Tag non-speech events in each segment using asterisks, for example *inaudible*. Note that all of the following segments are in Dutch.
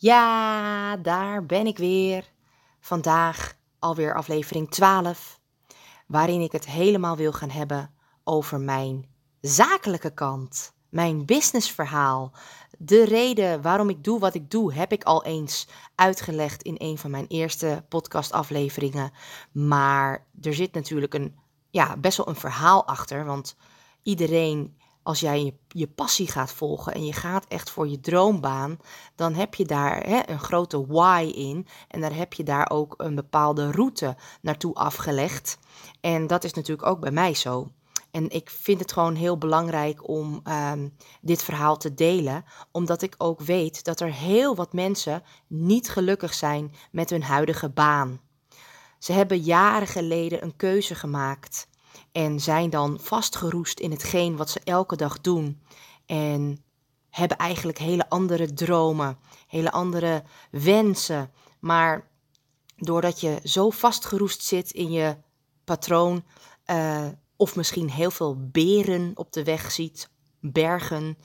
Ja, daar ben ik weer. Vandaag alweer aflevering 12, waarin ik het helemaal wil gaan hebben over mijn zakelijke kant, mijn businessverhaal. De reden waarom ik doe wat ik doe, heb ik al eens uitgelegd in een van mijn eerste podcastafleveringen. Maar er zit natuurlijk een, ja, best wel een verhaal achter, want iedereen als jij je, je, passie gaat volgen en je gaat echt voor je droombaan, dan heb je daar hè, een grote why in. En daar heb je daar ook een bepaalde route naartoe afgelegd. En dat is natuurlijk ook bij mij zo. En ik vind het gewoon heel belangrijk om um, dit verhaal te delen, omdat ik ook weet dat er heel wat mensen niet gelukkig zijn met hun huidige baan. Ze hebben jaren geleden een keuze gemaakt en zijn dan vastgeroest in hetgeen wat ze elke dag doen. En hebben eigenlijk hele andere dromen, hele andere wensen. Maar doordat je zo vastgeroest zit in je patroon, uh, of misschien heel veel beren op de weg ziet, bergen,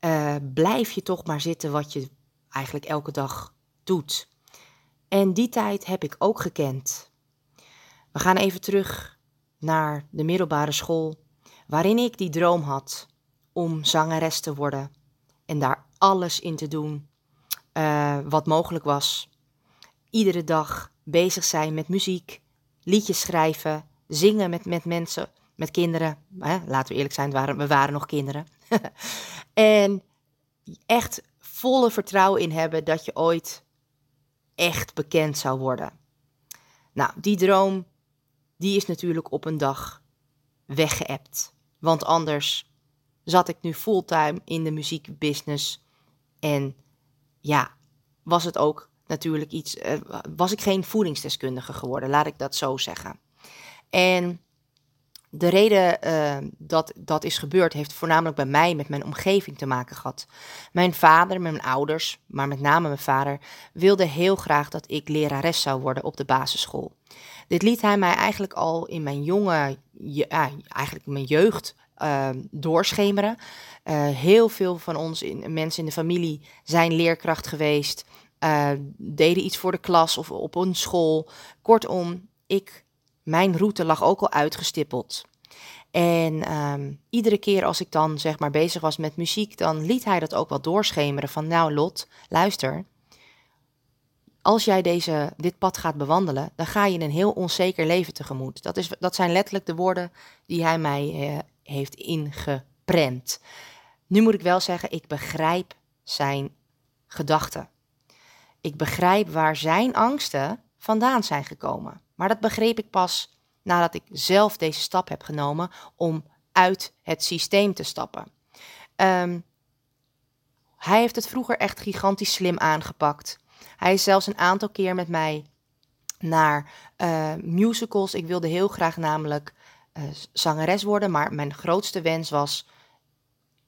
uh, blijf je toch maar zitten wat je eigenlijk elke dag doet. En die tijd heb ik ook gekend. We gaan even terug naar de middelbare school, waarin ik die droom had om zangeres te worden en daar alles in te doen uh, wat mogelijk was. Iedere dag bezig zijn met muziek, liedjes schrijven, zingen met, met mensen, met kinderen. Hè? Laten we eerlijk zijn, waren, we waren nog kinderen. *laughs* en echt volle vertrouwen in hebben dat je ooit echt bekend zou worden. Nou, die droom die is natuurlijk op een dag weggeëpt. Want anders zat ik nu fulltime in de muziekbusiness. En ja, was het ook natuurlijk iets. Uh, was ik geen voedingsdeskundige geworden, laat ik dat zo zeggen. En de reden uh, dat dat is gebeurd, heeft voornamelijk bij mij met mijn omgeving te maken gehad. Mijn vader, mijn ouders, maar met name mijn vader, wilde heel graag dat ik lerares zou worden op de basisschool. Dit liet hij mij eigenlijk al in mijn jonge, eigenlijk mijn jeugd uh, doorschemeren. Uh, heel veel van ons, in, mensen in de familie, zijn leerkracht geweest, uh, deden iets voor de klas of op een school. Kortom, ik, mijn route lag ook al uitgestippeld. En um, iedere keer als ik dan zeg maar bezig was met muziek, dan liet hij dat ook wel doorschemeren van nou Lot, luister, als jij deze, dit pad gaat bewandelen, dan ga je een heel onzeker leven tegemoet. Dat, is, dat zijn letterlijk de woorden die hij mij eh, heeft ingeprent. Nu moet ik wel zeggen, ik begrijp zijn gedachten. Ik begrijp waar zijn angsten vandaan zijn gekomen. Maar dat begreep ik pas nadat ik zelf deze stap heb genomen om uit het systeem te stappen. Um, hij heeft het vroeger echt gigantisch slim aangepakt. Hij is zelfs een aantal keer met mij naar uh, musicals. Ik wilde heel graag namelijk uh, zangeres worden, maar mijn grootste wens was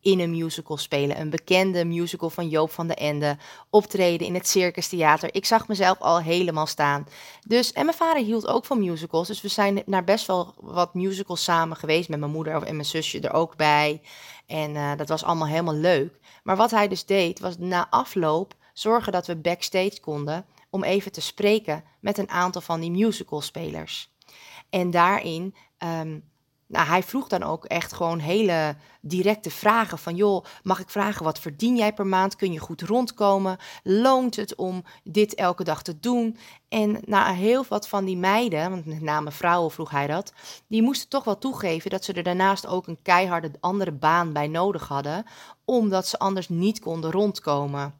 in een musical spelen. Een bekende musical van Joop van den Ende. Optreden in het Circus Theater. Ik zag mezelf al helemaal staan. Dus, en mijn vader hield ook van musicals. Dus we zijn naar best wel wat musicals samen geweest. Met mijn moeder en mijn zusje er ook bij. En uh, dat was allemaal helemaal leuk. Maar wat hij dus deed, was na afloop zorgen dat we backstage konden om even te spreken met een aantal van die musicalspelers. En daarin, um, nou, hij vroeg dan ook echt gewoon hele directe vragen van, joh, mag ik vragen wat verdien jij per maand? Kun je goed rondkomen? Loont het om dit elke dag te doen? En nou, heel wat van die meiden, want met name vrouwen vroeg hij dat, die moesten toch wel toegeven dat ze er daarnaast ook een keiharde andere baan bij nodig hadden, omdat ze anders niet konden rondkomen.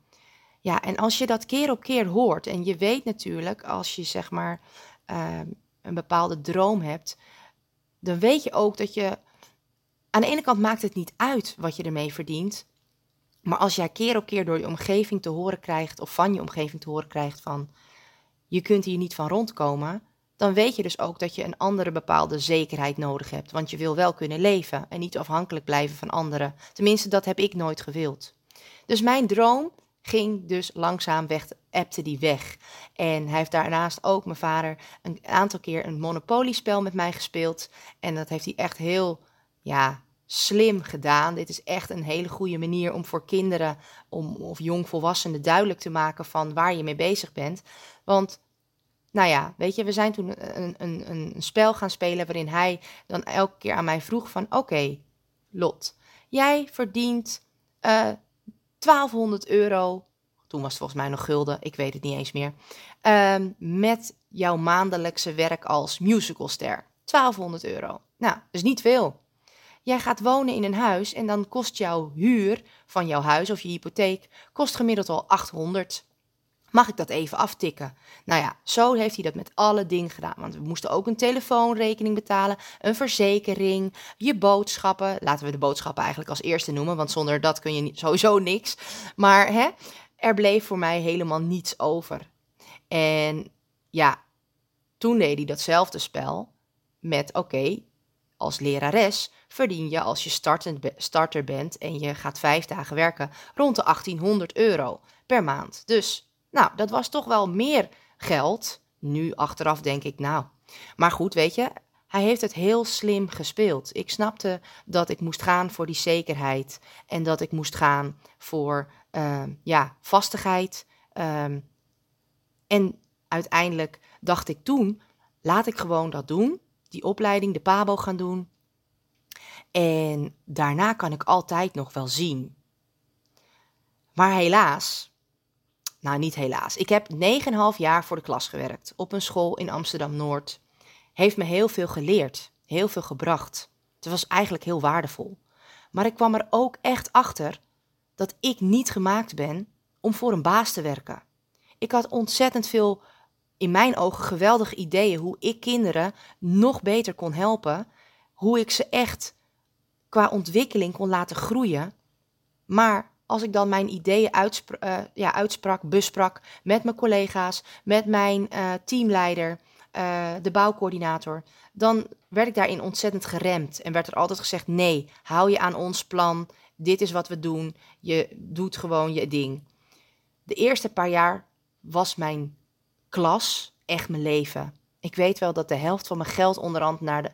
Ja, en als je dat keer op keer hoort en je weet natuurlijk, als je zeg maar uh, een bepaalde droom hebt, dan weet je ook dat je. Aan de ene kant maakt het niet uit wat je ermee verdient. Maar als jij keer op keer door je omgeving te horen krijgt, of van je omgeving te horen krijgt van je kunt hier niet van rondkomen, dan weet je dus ook dat je een andere bepaalde zekerheid nodig hebt. Want je wil wel kunnen leven en niet afhankelijk blijven van anderen. Tenminste, dat heb ik nooit gewild. Dus mijn droom ging dus langzaam weg, appte die weg. En hij heeft daarnaast ook, mijn vader, een aantal keer een monopoliespel met mij gespeeld. En dat heeft hij echt heel, ja, slim gedaan. Dit is echt een hele goede manier om voor kinderen om, of jongvolwassenen duidelijk te maken van waar je mee bezig bent. Want, nou ja, weet je, we zijn toen een, een, een spel gaan spelen waarin hij dan elke keer aan mij vroeg van, oké, Lot, jij verdient eh, 1200 euro, toen was het volgens mij nog gulden, ik weet het niet eens meer, uh, met jouw maandelijkse werk als musicalster. 1200 euro. Nou, dus niet veel. Jij gaat wonen in een huis en dan kost jouw huur van jouw huis of je hypotheek kost gemiddeld al 800. Mag ik dat even aftikken? Nou ja, zo heeft hij dat met alle dingen gedaan. Want we moesten ook een telefoonrekening betalen, een verzekering, je boodschappen. Laten we de boodschappen eigenlijk als eerste noemen, want zonder dat kun je sowieso niks. Maar hè, er bleef voor mij helemaal niets over. En ja, toen deed hij datzelfde spel met: oké, als lerares verdien je als je starter bent en je gaat vijf dagen werken rond de 1800 euro per maand. Dus, nou, dat was toch wel meer geld. Nu achteraf denk ik, nou. Maar goed, weet je, hij heeft het heel slim gespeeld. Ik snapte dat ik moest gaan voor die zekerheid en dat ik moest gaan voor uh, ja, vastigheid. Um, en uiteindelijk dacht ik toen, laat ik gewoon dat doen, die opleiding, de PABO gaan doen. En daarna kan ik altijd nog wel zien. Maar helaas, nou niet helaas, ik heb 9,5 jaar voor de klas gewerkt op een school in Amsterdam Noord. Heeft me heel veel geleerd, heel veel gebracht. Het was eigenlijk heel waardevol. Maar ik kwam er ook echt achter dat ik niet gemaakt ben om voor een baas te werken. Ik had ontzettend veel, in mijn ogen, geweldige ideeën hoe ik kinderen nog beter kon helpen. Hoe ik ze echt qua ontwikkeling kon laten groeien. Maar als ik dan mijn ideeën uitsprak, uh, ja, uitsprak besprak met mijn collega's, met mijn uh, teamleider, uh, de bouwcoördinator, dan werd ik daarin ontzettend geremd. En werd er altijd gezegd: nee, hou je aan ons plan. Dit is wat we doen. Je doet gewoon je ding. De eerste paar jaar was mijn klas echt mijn leven. Ik weet wel dat de helft van mijn geld onderhand naar de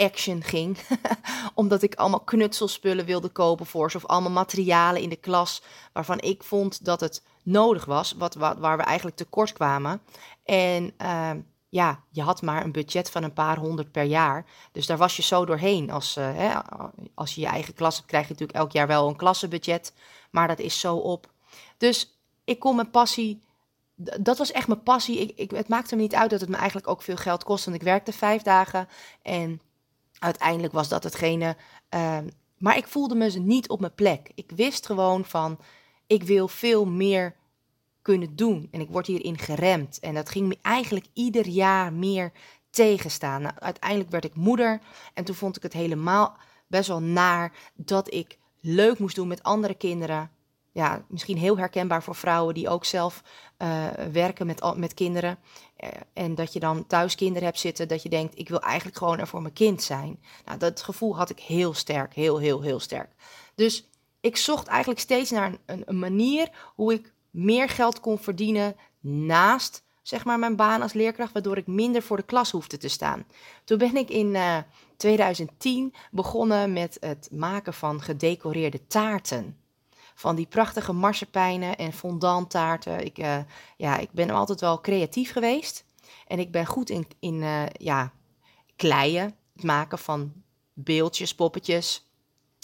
action ging. *laughs* Omdat ik allemaal knutselspullen wilde kopen voor ze. Of allemaal materialen in de klas waarvan ik vond dat het nodig was. Wat, wat waar we eigenlijk tekort kwamen. En uh, ja, je had maar een budget van een paar honderd per jaar. Dus daar was je zo doorheen. Als, uh, hè, als je je eigen klas hebt, krijg je natuurlijk elk jaar wel een klassenbudget. Maar dat is zo op. Dus ik kon mijn passie dat was echt mijn passie. Ik, ik, het maakte me niet uit dat het me eigenlijk ook veel geld kost. Want ik werkte vijf dagen en uiteindelijk was dat hetgene. Uh, maar ik voelde me niet op mijn plek. Ik wist gewoon van, ik wil veel meer kunnen doen. En ik word hierin geremd. En dat ging me eigenlijk ieder jaar meer tegenstaan. Nou, uiteindelijk werd ik moeder. En toen vond ik het helemaal best wel naar dat ik leuk moest doen met andere kinderen ja, misschien heel herkenbaar voor vrouwen die ook zelf uh, werken met, met kinderen. Uh, en dat je dan thuis kinderen hebt zitten, dat je denkt, ik wil eigenlijk gewoon er voor mijn kind zijn. Nou, dat gevoel had ik heel sterk, heel, heel, heel sterk. Dus ik zocht eigenlijk steeds naar een, een manier hoe ik meer geld kon verdienen naast zeg maar mijn baan als leerkracht, waardoor ik minder voor de klas hoefde te staan. Toen ben ik in uh, 2010 begonnen met het maken van gedecoreerde taarten van die prachtige marsepijnen en fondanttaarten. Ik, uh, ja, ik ben altijd wel creatief geweest. En ik ben goed in, in uh, ja, kleien, het maken van beeldjes, poppetjes.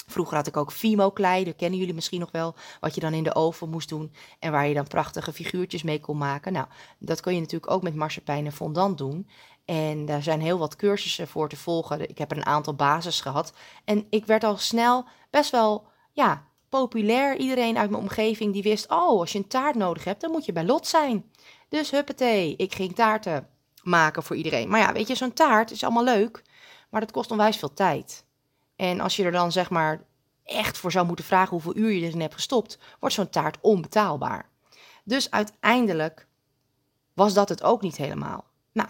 Vroeger had ik ook Fimo-klei, dat kennen jullie misschien nog wel, wat je dan in de oven moest doen en waar je dan prachtige figuurtjes mee kon maken. Nou, dat kun je natuurlijk ook met marsepein en fondant doen. En daar zijn heel wat cursussen voor te volgen. Ik heb er een aantal basis gehad. En ik werd al snel best wel, ja, populair. Iedereen uit mijn omgeving die wist, oh, als je een taart nodig hebt, dan moet je bij Lot zijn. Dus huppatee, ik ging taarten maken voor iedereen. Maar ja, weet je, zo'n taart is allemaal leuk, maar dat kost onwijs veel tijd. En als je er dan zeg maar echt voor zou moeten vragen hoeveel uur je erin hebt gestopt, wordt zo'n taart onbetaalbaar. Dus uiteindelijk was dat het ook niet helemaal. Nou,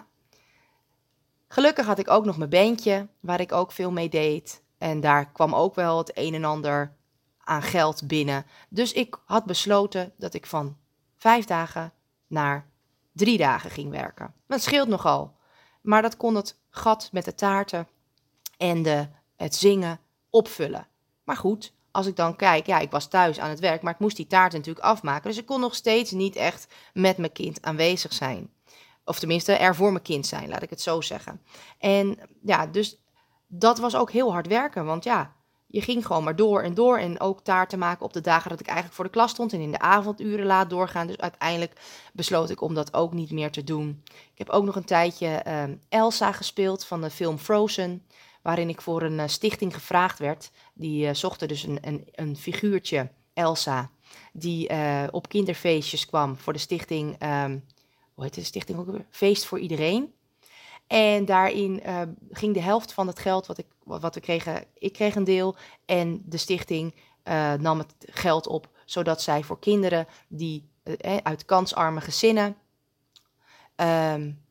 gelukkig had ik ook nog mijn bandje, waar ik ook veel mee deed. En daar kwam ook wel het een en ander aan geld binnen. Dus ik had besloten dat ik van vijf dagen naar drie dagen ging werken. Dat scheelt nogal. Maar dat kon het gat met de taarten en de, het zingen opvullen. Maar goed, als ik dan kijk, ja, ik was thuis aan het werk, maar ik moest die taart natuurlijk afmaken. Dus ik kon nog steeds niet echt met mijn kind aanwezig zijn. Of tenminste, er voor mijn kind zijn, laat ik het zo zeggen. En ja, dus dat was ook heel hard werken. Want ja, je ging gewoon maar door en door. En ook taarten maken op de dagen dat ik eigenlijk voor de klas stond. En in de avonduren laat doorgaan. Dus uiteindelijk besloot ik om dat ook niet meer te doen. Ik heb ook nog een tijdje uh, Elsa gespeeld van de film Frozen. Waarin ik voor een uh, stichting gevraagd werd. Die uh, zochten dus een, een, een figuurtje, Elsa. Die eh, op kinderfeestjes kwam voor de stichting. Um, hoe heet de stichting ook? Feest voor iedereen. En daarin uh, ging de helft van het geld wat, ik, wat we kregen, ik kreeg een deel. En de stichting uh, nam het geld op, zodat zij voor kinderen die uh, uit kansarme gezinnen. Um,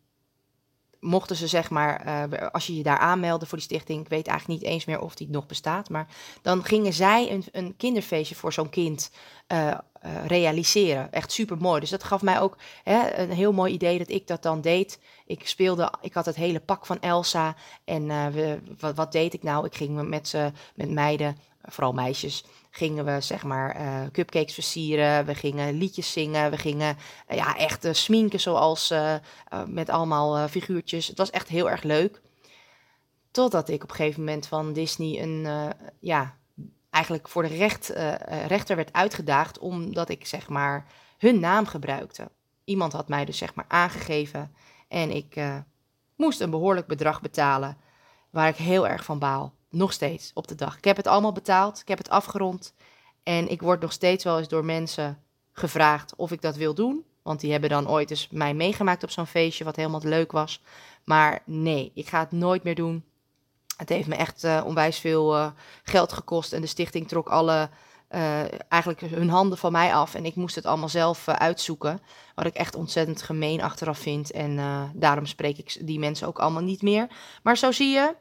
mochten ze zeg maar, uh, als je je daar aanmeldde voor die stichting, ik weet eigenlijk niet eens meer of die nog bestaat, maar dan gingen zij een, een kinderfeestje voor zo'n kind uh, uh, realiseren. Echt super mooi. Dus dat gaf mij ook hè, een heel mooi idee dat ik dat dan deed. Ik speelde, ik had het hele pak van Elsa en we, wat, wat, deed ik nou? Ik ging met, met meiden, vooral meisjes, gingen we zeg maar uh, cupcakes versieren. We gingen liedjes zingen. We gingen uh, ja, echt uh, sminken zoals met allemaal figuurtjes. Het was echt heel erg leuk. Totdat ik op een gegeven moment van Disney een, ja, eigenlijk voor de recht, rechter werd uitgedaagd. Omdat ik zeg maar hun naam gebruikte. Iemand had mij dus zeg maar aangegeven. En ik moest een behoorlijk bedrag betalen. Waar ik heel erg van baal. Nog steeds op de dag. Ik heb het allemaal betaald. Ik heb het afgerond. En ik word nog steeds wel eens door mensen gevraagd of ik dat wil doen. Want die hebben dan ooit eens mij meegemaakt op zo'n feestje, wat helemaal leuk was. Maar nee, ik ga het nooit meer doen. Het heeft me echt uh, onwijs veel uh, geld gekost. En de stichting trok alle, uh, eigenlijk hun handen van mij af. En ik moest het allemaal zelf uitzoeken. Wat ik echt ontzettend gemeen achteraf vind. En daarom spreek ik die mensen ook allemaal niet meer. Maar zo zie je,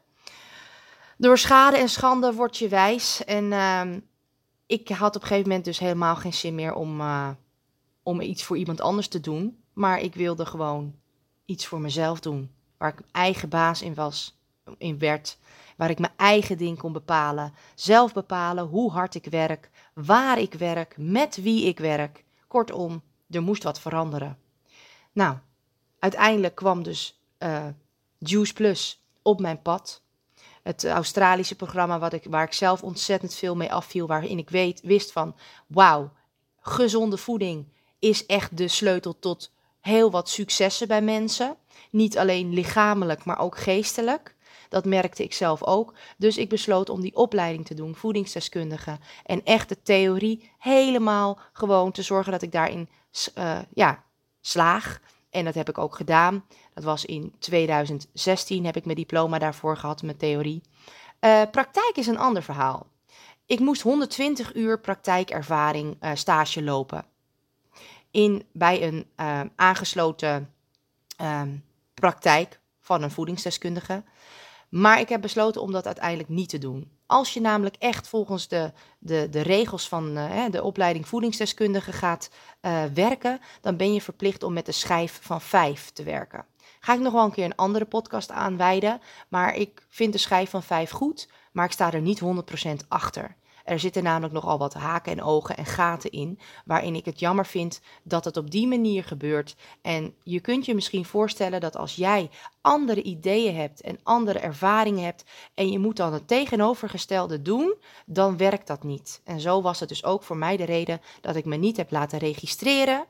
door schade en schande word je wijs. En uh, ik had op een gegeven moment dus helemaal geen zin meer om, uh, om iets voor iemand anders te doen. Maar ik wilde gewoon iets voor mezelf doen. Waar ik mijn eigen baas in was, in werd. Waar ik mijn eigen ding kon bepalen. Zelf bepalen hoe hard ik werk, waar ik werk, met wie ik werk. Kortom, er moest wat veranderen. Nou, uiteindelijk kwam dus uh, Juice Plus op mijn pad het Australische programma wat ik, waar ik zelf ontzettend veel mee afviel, waarin ik weet, wist van, wauw, gezonde voeding is echt de sleutel tot heel wat successen bij mensen. Niet alleen lichamelijk, maar ook geestelijk. Dat merkte ik zelf ook. Dus ik besloot om die opleiding te doen, voedingsdeskundige. En echt de theorie helemaal gewoon te zorgen dat ik daarin uh, ja, slaag. En dat heb ik ook gedaan. Dat was in 2016 heb ik mijn diploma daarvoor gehad, mijn theorie. Uh, praktijk is een ander verhaal. Ik moest 120 uur praktijkervaring uh, stage lopen. In, bij een uh, aangesloten ehm, praktijk van een voedingsdeskundige. Maar ik heb besloten om dat uiteindelijk niet te doen. Als je namelijk echt volgens de, de, de regels van uh, de opleiding voedingsdeskundige gaat uh, werken, dan ben je verplicht om met de schijf van 5 te werken. Ga ik nog wel een keer een andere podcast aanwijden, maar ik vind de schijf van 5 goed, maar ik sta er niet 100% achter. Er zitten namelijk nogal wat haken en ogen en gaten in, waarin ik het jammer vind dat het op die manier gebeurt. En je kunt je misschien voorstellen dat als jij andere ideeën hebt en andere ervaringen hebt en je moet dan het tegenovergestelde doen, dan werkt dat niet. En zo was het dus ook voor mij de reden dat ik me niet heb laten registreren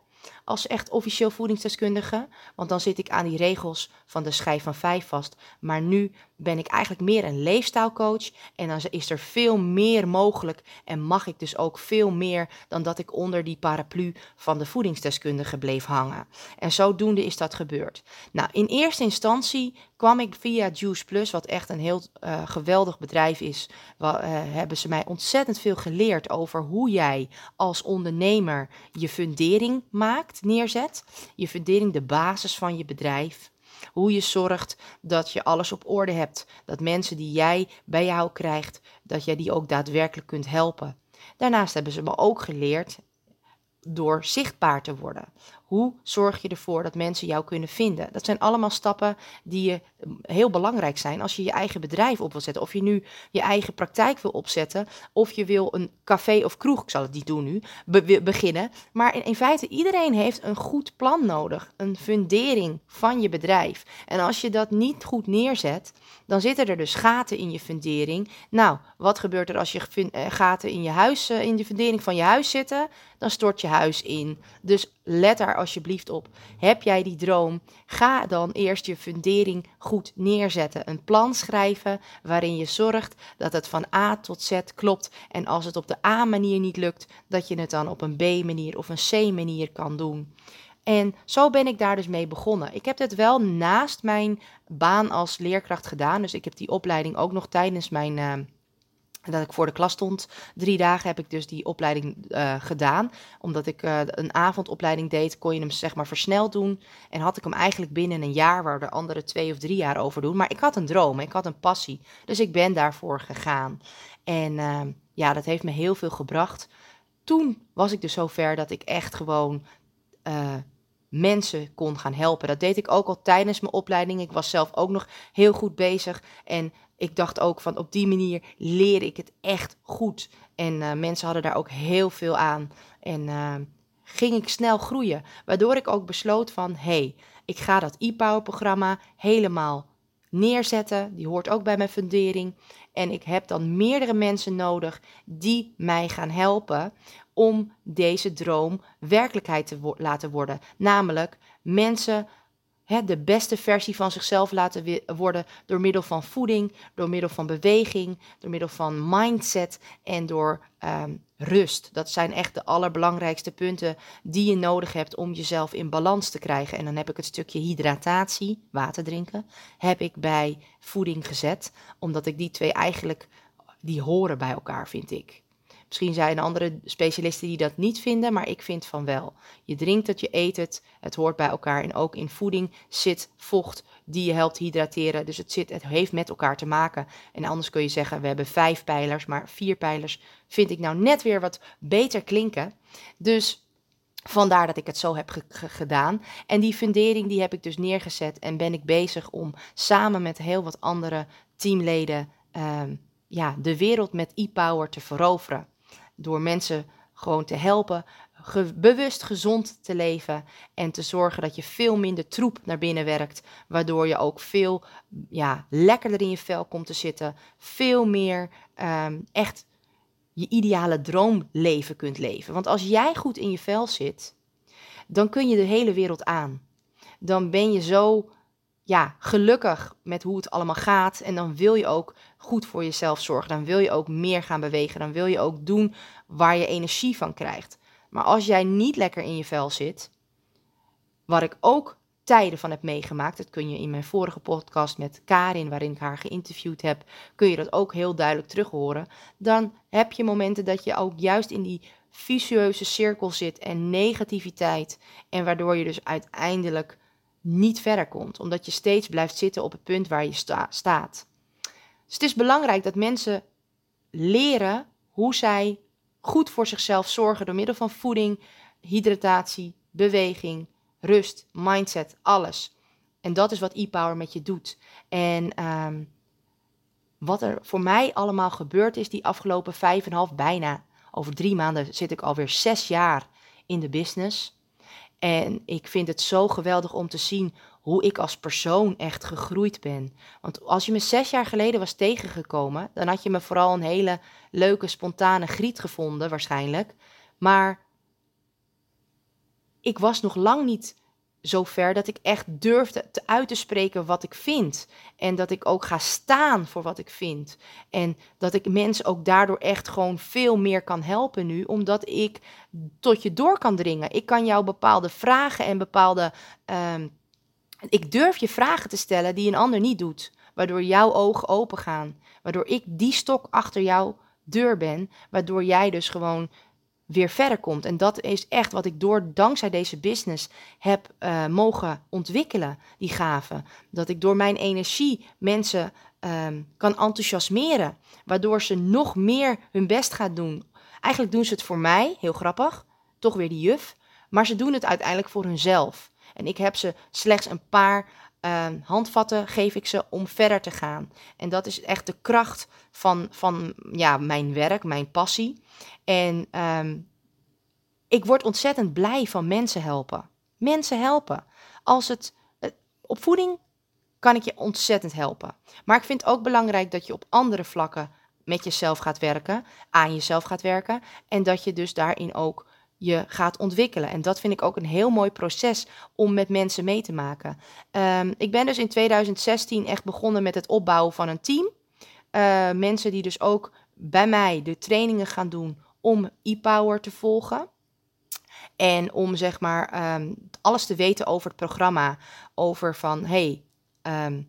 als echt officieel voedingsdeskundige. Want dan zit ik aan die regels van de schijf van vijf vast. Maar nu ben ik eigenlijk meer een leefstijlcoach. En dan is er veel meer mogelijk. En mag ik dus ook veel meer dan dat ik onder die paraplu van de voedingsdeskundige bleef hangen. En zodoende is dat gebeurd. Nou, in eerste instantie kwam ik via Juice Plus, wat echt een heel uh, geweldig bedrijf is. Uh, hebben ze mij ontzettend veel geleerd over hoe jij als ondernemer je fundering maakt, neerzet. Je fundering, de basis van je bedrijf. Hoe je zorgt dat je alles op orde hebt. Dat mensen die jij bij jou krijgt, dat jij die ook daadwerkelijk kunt helpen. Daarnaast hebben ze me ook geleerd door zichtbaar te worden. Hoe zorg je ervoor dat mensen jou kunnen vinden? Dat zijn allemaal stappen die je heel belangrijk zijn als je je eigen bedrijf op wil zetten. Of je nu je eigen praktijk wil opzetten, of je wil een café of kroeg, ik zal het niet doen nu, beginnen. Maar in, in feite, iedereen heeft een goed plan nodig, een fundering van je bedrijf. En als je dat niet goed neerzet, dan zitten er dus gaten in je fundering. Nou, wat gebeurt er als je eh, gaten in je huis, eh, in de fundering van je huis zitten? Dan stort je huis in. Dus let daar alsjeblieft op. Heb jij die droom? Ga dan eerst je fundering goed neerzetten. Een plan schrijven waarin je zorgt dat het van A tot Z klopt. En als het op de A-manier niet lukt, dat je het dan op een B-manier of een C-manier kan doen. En zo ben ik daar dus mee begonnen. Ik heb dit wel naast mijn baan als leerkracht gedaan. Dus ik heb die opleiding ook nog tijdens mijn. Uh, dat ik voor de klas stond. Drie dagen heb ik dus die opleiding uh, gedaan. Omdat ik uh, een avondopleiding deed, kon je hem zeg maar versneld doen. En had ik hem eigenlijk binnen een jaar, waar de anderen twee of drie jaar over doen. Maar ik had een droom, ik had een passie. Dus ik ben daarvoor gegaan. En ja, dat heeft me heel veel gebracht. Toen was ik dus zover dat ik echt gewoon mensen kon gaan helpen. Dat deed ik ook al tijdens mijn opleiding. Ik was zelf ook nog heel goed bezig. En ik dacht ook van op die manier leer ik het echt goed. En uh, mensen hadden daar ook heel veel aan. En uh, ging ik snel groeien. Waardoor ik ook besloot van hey, ik ga dat e-power programma helemaal neerzetten. Die hoort ook bij mijn fundering. En ik heb dan meerdere mensen nodig die mij gaan helpen om deze droom werkelijkheid te laten worden. Namelijk mensen de beste versie van zichzelf laten worden door middel van voeding, door middel van beweging, door middel van mindset en door ehm, rust. Dat zijn echt de allerbelangrijkste punten die je nodig hebt om jezelf in balans te krijgen. En dan heb ik het stukje hydratatie, water drinken, heb ik bij voeding gezet, omdat ik die twee eigenlijk, die horen bij elkaar, vind ik. Misschien zijn er andere specialisten die dat niet vinden, maar ik vind van wel. Je drinkt het, je eet het, het hoort bij elkaar. En ook in voeding zit vocht die je helpt hydrateren. Dus het, zit, het heeft met elkaar te maken. En anders kun je zeggen, we hebben vijf pijlers, maar vier pijlers vind ik nou net weer wat beter klinken. Dus Vandaar dat ik het zo heb gedaan. En die fundering die heb ik dus neergezet en ben ik bezig om samen met heel wat andere teamleden um, ja, de wereld met e-power te veroveren door mensen gewoon te helpen, bewust gezond te leven en te zorgen dat je veel minder troep naar binnen werkt, waardoor je ook veel ja, lekkerder in je vel komt te zitten, veel meer um, echt je ideale droomleven kunt leven. Want als jij goed in je vel zit, dan kun je de hele wereld aan. Dan ben je zo ja, gelukkig met hoe het allemaal gaat. En dan wil je ook goed voor jezelf zorgen. Dan wil je ook meer gaan bewegen. Dan wil je ook doen waar je energie van krijgt. Maar als jij niet lekker in je vel zit, wat ik ook tijden van heb meegemaakt, dat kun je in mijn vorige podcast met Karin, waarin ik haar geïnterviewd heb, kun je dat ook heel duidelijk terug horen. Dan heb je momenten dat je ook juist in die vicieuze cirkel zit en negativiteit. En waardoor je dus uiteindelijk niet verder komt, omdat je steeds blijft zitten op het punt waar je staat. Dus het is belangrijk dat mensen leren hoe zij goed voor zichzelf zorgen door middel van voeding, hydratatie, beweging, rust, mindset, alles. En dat is wat e-power met je doet. En ehm, wat er voor mij allemaal gebeurd is die afgelopen vijf en half, bijna over drie maanden zit ik alweer zes jaar in de business. En ik vind het zo geweldig om te zien hoe ik als persoon echt gegroeid ben. Want als je me zes jaar geleden was tegengekomen, dan had je me vooral een hele leuke, spontane griet gevonden, waarschijnlijk. Maar ik was nog lang niet zover dat ik echt durfde te uit te spreken wat ik vind. En dat ik ook ga staan voor wat ik vind. En dat ik mensen ook daardoor echt gewoon veel meer kan helpen nu, omdat ik tot je door kan dringen. Ik kan jou bepaalde vragen en bepaalde. Um, ik durf je vragen te stellen die een ander niet doet, waardoor jouw ogen open gaan. Waardoor ik die stok achter jouw deur ben, waardoor jij dus gewoon weer verder komt. En dat is echt wat ik door dankzij deze business heb uh, mogen ontwikkelen, die gaven. Dat ik door mijn energie mensen um, kan enthousiasmeren, waardoor ze nog meer hun best gaan doen. Eigenlijk doen ze het voor mij, heel grappig, toch weer die juf. Maar ze doen het uiteindelijk voor hunzelf. En ik heb ze slechts een paar Ehm, handvatten geef ik ze om verder te gaan. En dat is echt de kracht van, van ja, mijn werk, mijn passie. En ehm, ik word ontzettend blij van mensen helpen. Mensen helpen. Als het uh, op voeding kan ik je ontzettend helpen. Maar ik vind het ook belangrijk dat je op andere vlakken met jezelf gaat werken, aan jezelf gaat werken. En dat je dus daarin ook je gaat ontwikkelen. En dat vind ik ook een heel mooi proces om met mensen mee te maken. Ehm, ik ben dus in 2016 echt begonnen met het opbouwen van een team. Uh, mensen die dus ook bij mij de trainingen gaan doen om e-power te volgen. En om zeg maar ehm, alles te weten over het programma. Over van hey, ehm,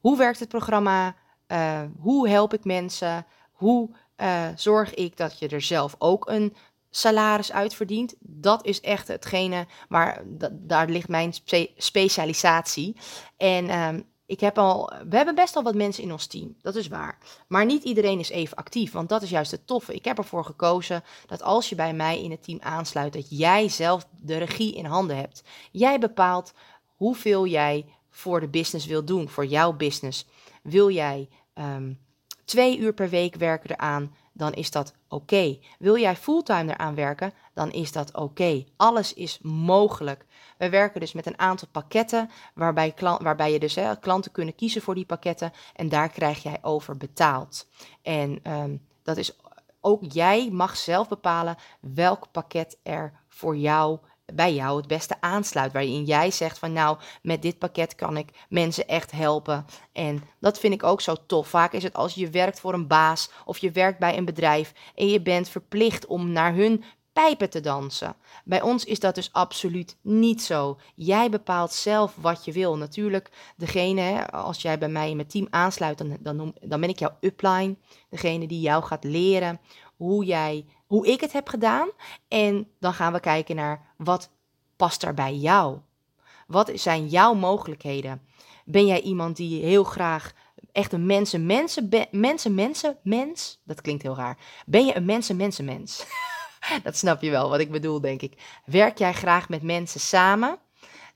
hoe werkt het programma? Uh, hoe help ik mensen? Hoe uh, zorg ik dat je er zelf ook een salaris uitverdient. Dat is echt hetgene waar daar ligt mijn specialisatie. En um, ik heb al, we hebben best al wat mensen in ons team, dat is waar. Maar niet iedereen is even actief, want dat is juist het toffe. Ik heb ervoor gekozen dat als je bij mij in het team aansluit, dat jij zelf de regie in handen hebt. Jij bepaalt hoeveel jij voor de business wil doen, voor jouw business. Wil jij um, twee uur per week werken eraan? Dan is dat oké. Wil jij fulltime eraan werken, dan is dat oké. Alles is mogelijk. We werken dus met een aantal pakketten, waarbij, waarbij je dus hè, klanten kunnen kiezen voor die pakketten en daar krijg jij over betaald. En um, dat is ook jij mag zelf bepalen welk pakket er voor jou bij jou het beste aansluit. Waarin jij zegt van nou, met dit pakket kan ik mensen echt helpen. En dat vind ik ook zo tof. Vaak is het als je werkt voor een baas of je werkt bij een bedrijf en je bent verplicht om naar hun pijpen te dansen. Bij ons is dat dus absoluut niet zo. Jij bepaalt zelf wat je wil. Natuurlijk, degene, als jij bij mij in mijn team aansluit, dan, dan, dan ben ik jouw upline. Degene die jou gaat leren hoe jij hoe ik het heb gedaan. En dan gaan we kijken naar wat past er bij jou. Wat zijn jouw mogelijkheden? Ben jij iemand die heel graag echt een mensen, mensen, mensen, mensen, mens? Dat klinkt heel raar. Ben je een mensen, mensen, mens? *laughs* dat snap je wel wat ik bedoel, denk ik. Werk jij graag met mensen samen?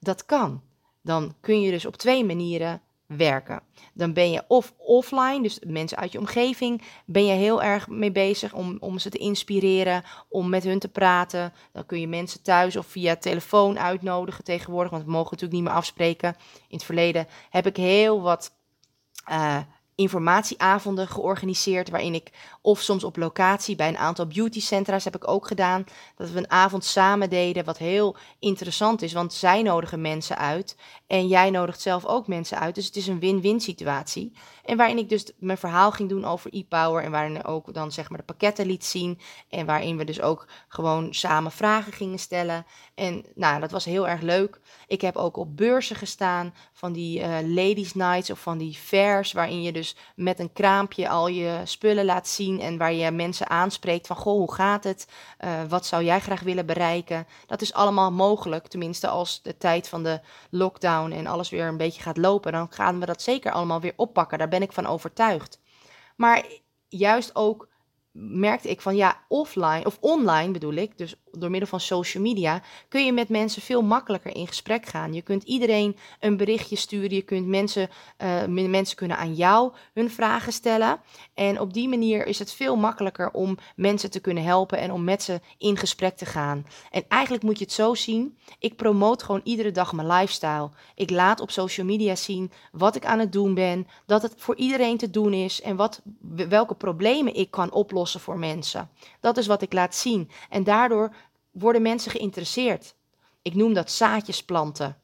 Dat kan. Dan kun je dus op twee manieren werken. Dan ben je of offline, dus mensen uit je omgeving, ben je heel erg mee bezig om, om ze te inspireren, om met hun te praten. Dan kun je mensen thuis of via telefoon uitnodigen tegenwoordig, want we mogen natuurlijk niet meer afspreken. In het verleden heb ik heel wat uh, informatieavonden georganiseerd. Waarin ik, of soms op locatie bij een aantal beautycentra's heb ik ook gedaan. Dat we een avond samen deden. Wat heel interessant is, want zij nodigen mensen uit. En jij nodigt zelf ook mensen uit. Dus het is een win-win situatie. En waarin ik dus mijn verhaal ging doen over e-power. En waarin ook dan zeg maar de pakketten liet zien. En waarin we dus ook gewoon samen vragen gingen stellen. En nou, dat was heel erg leuk. Ik heb ook op beurzen gestaan van die uh, ladies nights of van die fairs. Waarin je dus met een kraampje al je spullen laat zien. En waar je mensen aanspreekt van goh, hoe gaat het? Uh, wat zou jij graag willen bereiken? Dat is allemaal mogelijk. Tenminste als de tijd van de lockdown en alles weer een beetje gaat lopen. Dan gaan we dat zeker allemaal weer oppakken. Daar ben ik van overtuigd. Maar juist ook merkte ik van ja, offline of online bedoel ik, dus door middel van social media, kun je met mensen veel makkelijker in gesprek gaan. Je kunt iedereen een berichtje sturen, je kunt mensen, uh, mensen kunnen aan jou hun vragen stellen. En op die manier is het veel makkelijker om mensen te kunnen helpen en om met ze in gesprek te gaan. En eigenlijk moet je het zo zien, ik promoot gewoon iedere dag mijn lifestyle. Ik laat op social media zien wat ik aan het doen ben, dat het voor iedereen te doen is en wat, welke problemen ik kan oplossen voor mensen. Dat is wat ik laat zien. En daardoor worden mensen geïnteresseerd. Ik noem dat zaadjes planten.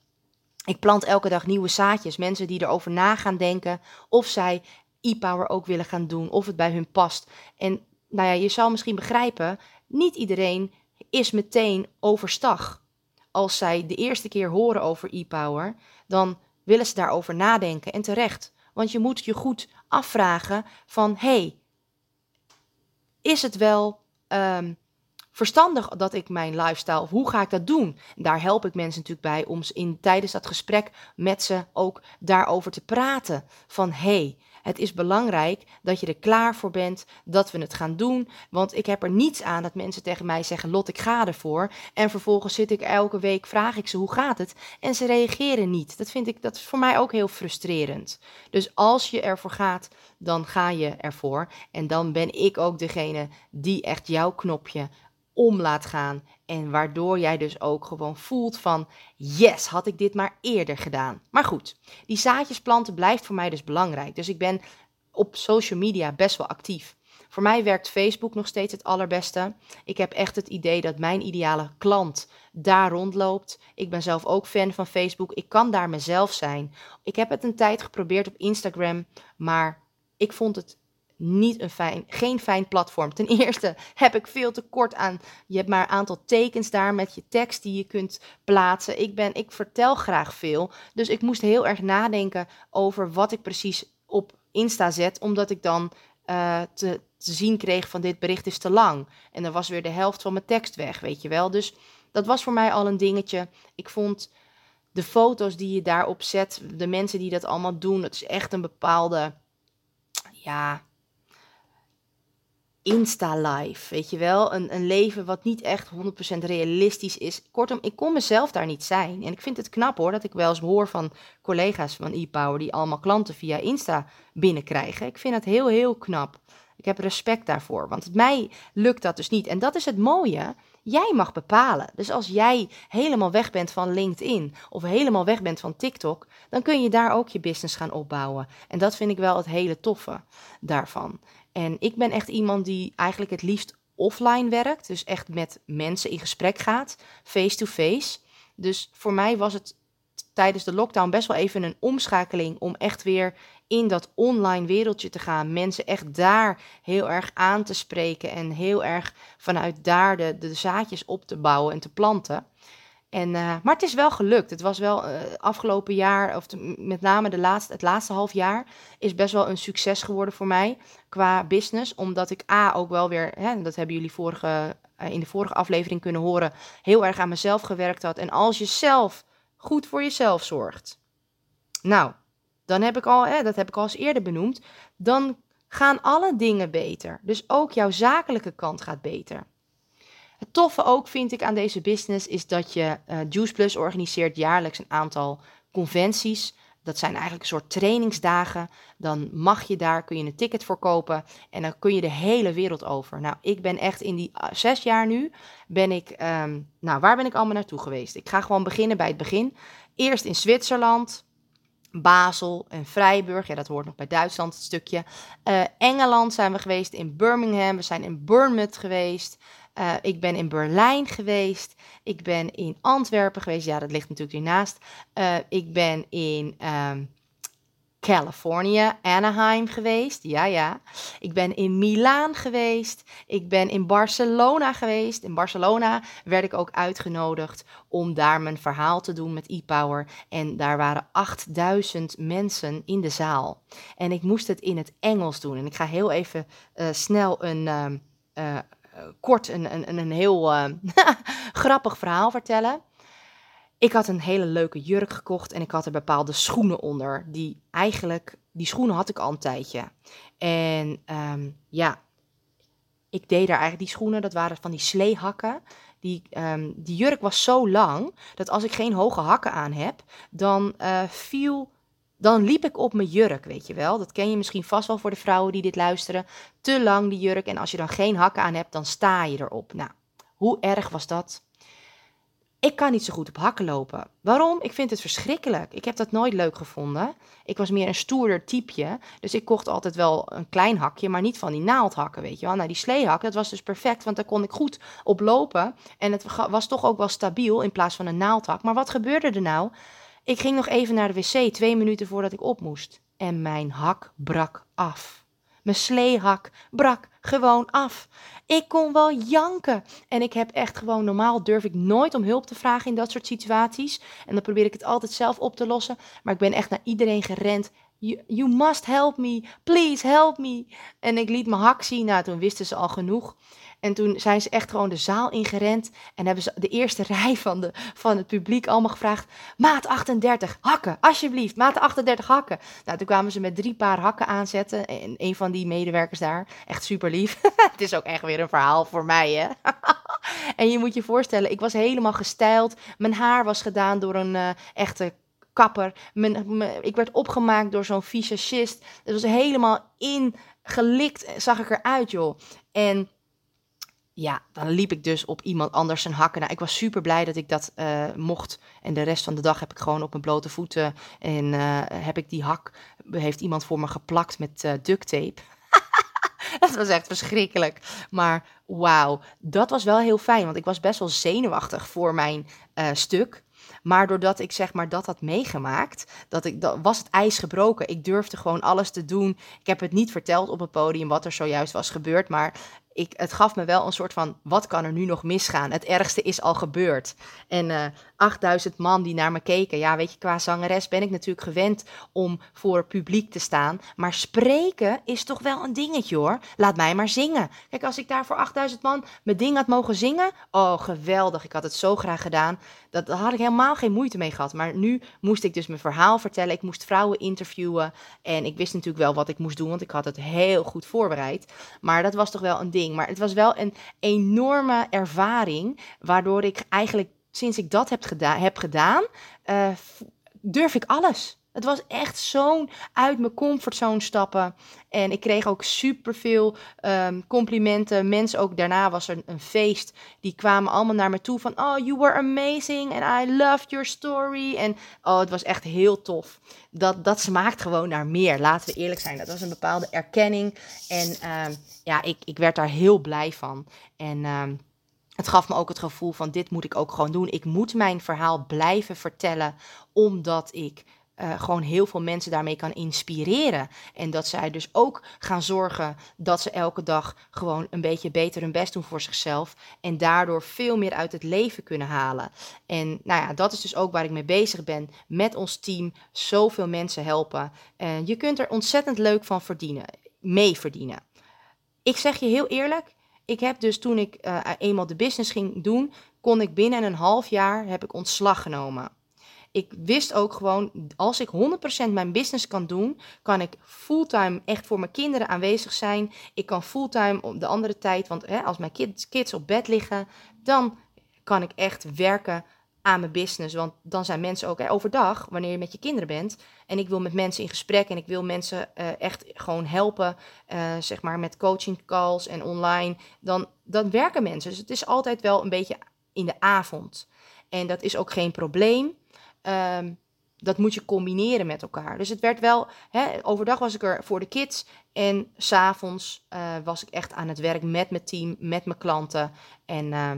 Ik plant elke dag nieuwe zaadjes. Mensen die erover na gaan denken of zij e-power ook willen gaan doen, of het bij hun past. En nou ja, je zal misschien begrijpen, niet iedereen is meteen overstag. Als zij de eerste keer horen over e-power, dan willen ze daarover nadenken en terecht. Want je moet je goed afvragen van, hey, is het wel um, verstandig dat ik mijn lifestyle, hoe ga ik dat doen? Daar help ik mensen natuurlijk bij om in, tijdens dat gesprek met ze ook daarover te praten. Van hey, Het is belangrijk dat je er klaar voor bent dat we het gaan doen. Want ik heb er niets aan dat mensen tegen mij zeggen: Lot, ik ga ervoor. En vervolgens zit ik elke week, vraag ik ze hoe gaat het? En ze reageren niet. Dat vind ik, dat is voor mij ook heel frustrerend. Dus als je ervoor gaat, dan ga je ervoor. En dan ben ik ook degene die echt jouw knopje om laat gaan. En waardoor jij dus ook gewoon voelt van, yes, had ik dit maar eerder gedaan. Maar goed, die zaadjes planten blijft voor mij dus belangrijk. Dus ik ben op social media best wel actief. Voor mij werkt Facebook nog steeds het allerbeste. Ik heb echt het idee dat mijn ideale klant daar rondloopt. Ik ben zelf ook fan van Facebook. Ik kan daar mezelf zijn. Ik heb het een tijd geprobeerd op Instagram, maar ik vond het niet een fijn, geen fijn platform. Ten *laughs* eerste heb ik veel te kort aan. Je hebt maar een aantal tekens daar met je tekst die je kunt plaatsen. Ik, ben, ik vertel graag veel. Dus ik moest heel erg nadenken over wat ik precies op Insta zet. Omdat ik dan uh, te, te zien kreeg van dit bericht is te lang. En dan was weer de helft van mijn tekst weg, weet je wel. Dus dat was voor mij al een dingetje. Ik vond de foto's die je daarop zet, de mensen die dat allemaal doen, het is echt een bepaalde, ja, Insta-life, weet je wel? Een, een leven wat niet echt 100% realistisch is. Kortom, ik kon mezelf daar niet zijn. En ik vind het knap hoor, dat ik wel eens hoor van collega's van ePower die allemaal klanten via Insta binnenkrijgen. Ik vind het heel, heel knap. Ik heb respect daarvoor, want mij lukt dat dus niet. En dat is het mooie. Jij mag bepalen. Dus als jij helemaal weg bent van LinkedIn of helemaal weg bent van TikTok, dan kun je daar ook je business gaan opbouwen. En dat vind ik wel het hele toffe daarvan. En ik ben echt iemand die eigenlijk het liefst offline werkt. Dus echt met mensen in gesprek gaat, face-to-face. Dus voor mij was het tijdens de lockdown best wel even een omschakeling om echt weer in dat online wereldje te gaan. Mensen echt daar heel erg aan te spreken en heel erg vanuit daar de, de zaadjes op te bouwen en te planten. En, uh, maar het is wel gelukt. Het was wel uh, afgelopen jaar, of met name de laatste, het laatste half jaar, is best wel een succes geworden voor mij qua business. Omdat ik A ook wel weer, hè, dat hebben jullie vorige, uh, in de vorige aflevering kunnen horen, heel erg aan mezelf gewerkt had. En als je zelf goed voor jezelf zorgt. Nou, dan heb ik al, hè, dat heb ik al eens eerder benoemd, dan gaan alle dingen beter. Dus ook jouw zakelijke kant gaat beter. Het toffe ook vind ik aan deze business is dat je uh, Juice Plus organiseert jaarlijks een aantal conventies. Dat zijn eigenlijk een soort trainingsdagen. Dan mag je daar, kun je een ticket voor kopen en dan kun je de hele wereld over. Nou, ik ben echt in die uh, zes jaar nu, ben ik, um, nou, waar ben ik allemaal naartoe geweest? Ik ga gewoon beginnen bij het begin. Eerst in Zwitserland, Basel en Freiburg. Ja, dat hoort nog bij Duitsland het stukje. Uh, Engeland zijn we geweest, in Birmingham. We zijn in Bournemouth geweest. Uh, ik ben in Berlijn geweest. Ik ben in Antwerpen geweest. Ja, dat ligt natuurlijk hiernaast. Uh, ik ben in um, Californië, Anaheim geweest. Ja, ja. Ik ben in Milaan geweest. Ik ben in Barcelona geweest. In Barcelona werd ik ook uitgenodigd om daar mijn verhaal te doen met e-power. En daar waren 8000 mensen in de zaal. En ik moest het in het Engels doen. En ik ga heel even uh, snel een. Uh, kort een, een, een heel uh, *laughs* grappig verhaal vertellen. Ik had een hele leuke jurk gekocht en ik had er bepaalde schoenen onder. Die eigenlijk, die schoenen had ik al een tijdje. En um, ja, ik deed daar eigenlijk die schoenen, dat waren van die sleehakken. Die, um, die jurk was zo lang dat als ik geen hoge hakken aan heb, dan uh, viel dan liep ik op mijn jurk, weet je wel. Dat ken je misschien vast wel voor de vrouwen die dit luisteren. Te lang die jurk en als je dan geen hakken aan hebt, dan sta je erop. Nou, hoe erg was dat? Ik kan niet zo goed op hakken lopen. Waarom? Ik vind het verschrikkelijk. Ik heb dat nooit leuk gevonden. Ik was meer een stoerder typeje. Dus ik kocht altijd wel een klein hakje, maar niet van die naaldhakken, weet je wel. Nou, die sleehak, dat was dus perfect, want daar kon ik goed op lopen. En het was toch ook wel stabiel in plaats van een naaldhak. Maar wat gebeurde er nou? Ik ging nog even naar de wc, twee minuten voordat ik op moest. En mijn hak brak af. Mijn sleehak brak gewoon af. Ik kon wel janken. En ik heb echt gewoon, normaal durf ik nooit om hulp te vragen in dat soort situaties. En dan probeer ik het altijd zelf op te lossen. Maar ik ben echt naar iedereen gerend. You, must help me. Please help me. En ik liet mijn hak zien. Nou, toen wisten ze al genoeg. En toen zijn ze echt gewoon de zaal ingerend. En hebben ze de eerste *laughs* rij van, de, van het publiek allemaal gevraagd: Maat 38, hakken, alsjeblieft. Maat 38, hakken. Nou, toen kwamen ze met drie paar hakken aanzetten. En een van die medewerkers daar, echt super lief. *laughs* het is ook echt weer een verhaal voor mij, hè? *laughs* en je moet je voorstellen, ik was helemaal gestyled. Mijn haar was gedaan door een uh, echte kapper. Mijn, ik werd opgemaakt door zo'n visagist. Het was helemaal ingelikt, zag ik eruit, joh. En ja, dan liep ik dus op iemand anders zijn hakken. Nou, ik was super blij dat ik dat uh, mocht. En de rest van de dag heb ik gewoon op mijn blote voeten. En uh, heb ik die hak, heeft iemand voor me geplakt met uh, duct tape. *laughs* dat was echt verschrikkelijk. Maar wauw, dat was wel heel fijn. Want ik was best wel zenuwachtig voor mijn stuk. Maar doordat ik zeg maar dat had meegemaakt, dat ik, dat was het ijs gebroken. Ik durfde gewoon alles te doen. Ik heb het niet verteld op het podium wat er zojuist was gebeurd. Maar ik, het gaf me wel een soort van, wat kan er nu nog misgaan? Het ergste is al gebeurd. En uh, eh, 8000 man die naar me keken. Ja, weet je, qua zangeres ben ik natuurlijk gewend om voor publiek te staan. Maar spreken is toch wel een dingetje hoor. Laat mij maar zingen. Kijk, als ik daar voor 8000 man mijn ding had mogen zingen. Oh, geweldig. Ik had het zo graag gedaan. Dat, had ik helemaal geen moeite mee gehad. Maar nu moest ik dus mijn verhaal vertellen. Ik moest vrouwen interviewen. En ik wist natuurlijk wel wat ik moest doen, want ik had het heel goed voorbereid. Maar dat was toch wel een ding. Maar het was wel een enorme ervaring, waardoor ik eigenlijk sinds ik dat heb, geda heb gedaan, uh, durf ik alles. Het was echt zo'n uit mijn comfortzone stappen. En ik kreeg ook superveel um, complimenten. Mensen ook daarna was er een feest. Die kwamen allemaal naar me toe van... Oh, you were amazing and I loved your story. En oh, het was echt heel tof. Dat, dat smaakt gewoon naar meer. Laten we eerlijk zijn. Dat was een bepaalde erkenning. En um, ja, ik, ik werd daar heel blij van. En... Um, het gaf me ook het gevoel van dit moet ik ook gewoon doen. Ik moet mijn verhaal blijven vertellen, omdat ik uh, gewoon heel veel mensen daarmee kan inspireren. En dat zij dus ook gaan zorgen dat ze elke dag gewoon een beetje beter hun best doen voor zichzelf. En daardoor veel meer uit het leven kunnen halen. En nou ja, dat is dus ook waar ik mee bezig ben. Met ons team zoveel mensen helpen. En je kunt er ontzettend leuk van verdienen. Mee verdienen. Ik zeg je heel eerlijk. Ik heb dus toen ik uh, eenmaal de business ging doen, kon ik binnen een half jaar heb ik ontslag genomen ik wist ook gewoon, als ik 100% mijn business kan doen, kan ik fulltime echt voor mijn kinderen aanwezig zijn. Ik kan fulltime op de andere tijd, want hè, als mijn kids, kids op bed liggen, dan kan ik echt werken aan mijn business. Want dan zijn mensen ook hè, overdag, wanneer je met je kinderen bent. En ik wil met mensen in gesprek en ik wil mensen uh, echt gewoon helpen, uh, zeg maar met coaching calls en online. Dan, dan werken mensen. Dus het is altijd wel een beetje in de avond. En dat is ook geen probleem. Ehm, dat moet je combineren met elkaar. Dus het werd wel, hè, overdag was ik er voor de kids en s'avonds uh, was ik echt aan het werk met mijn team, met mijn klanten. En uh,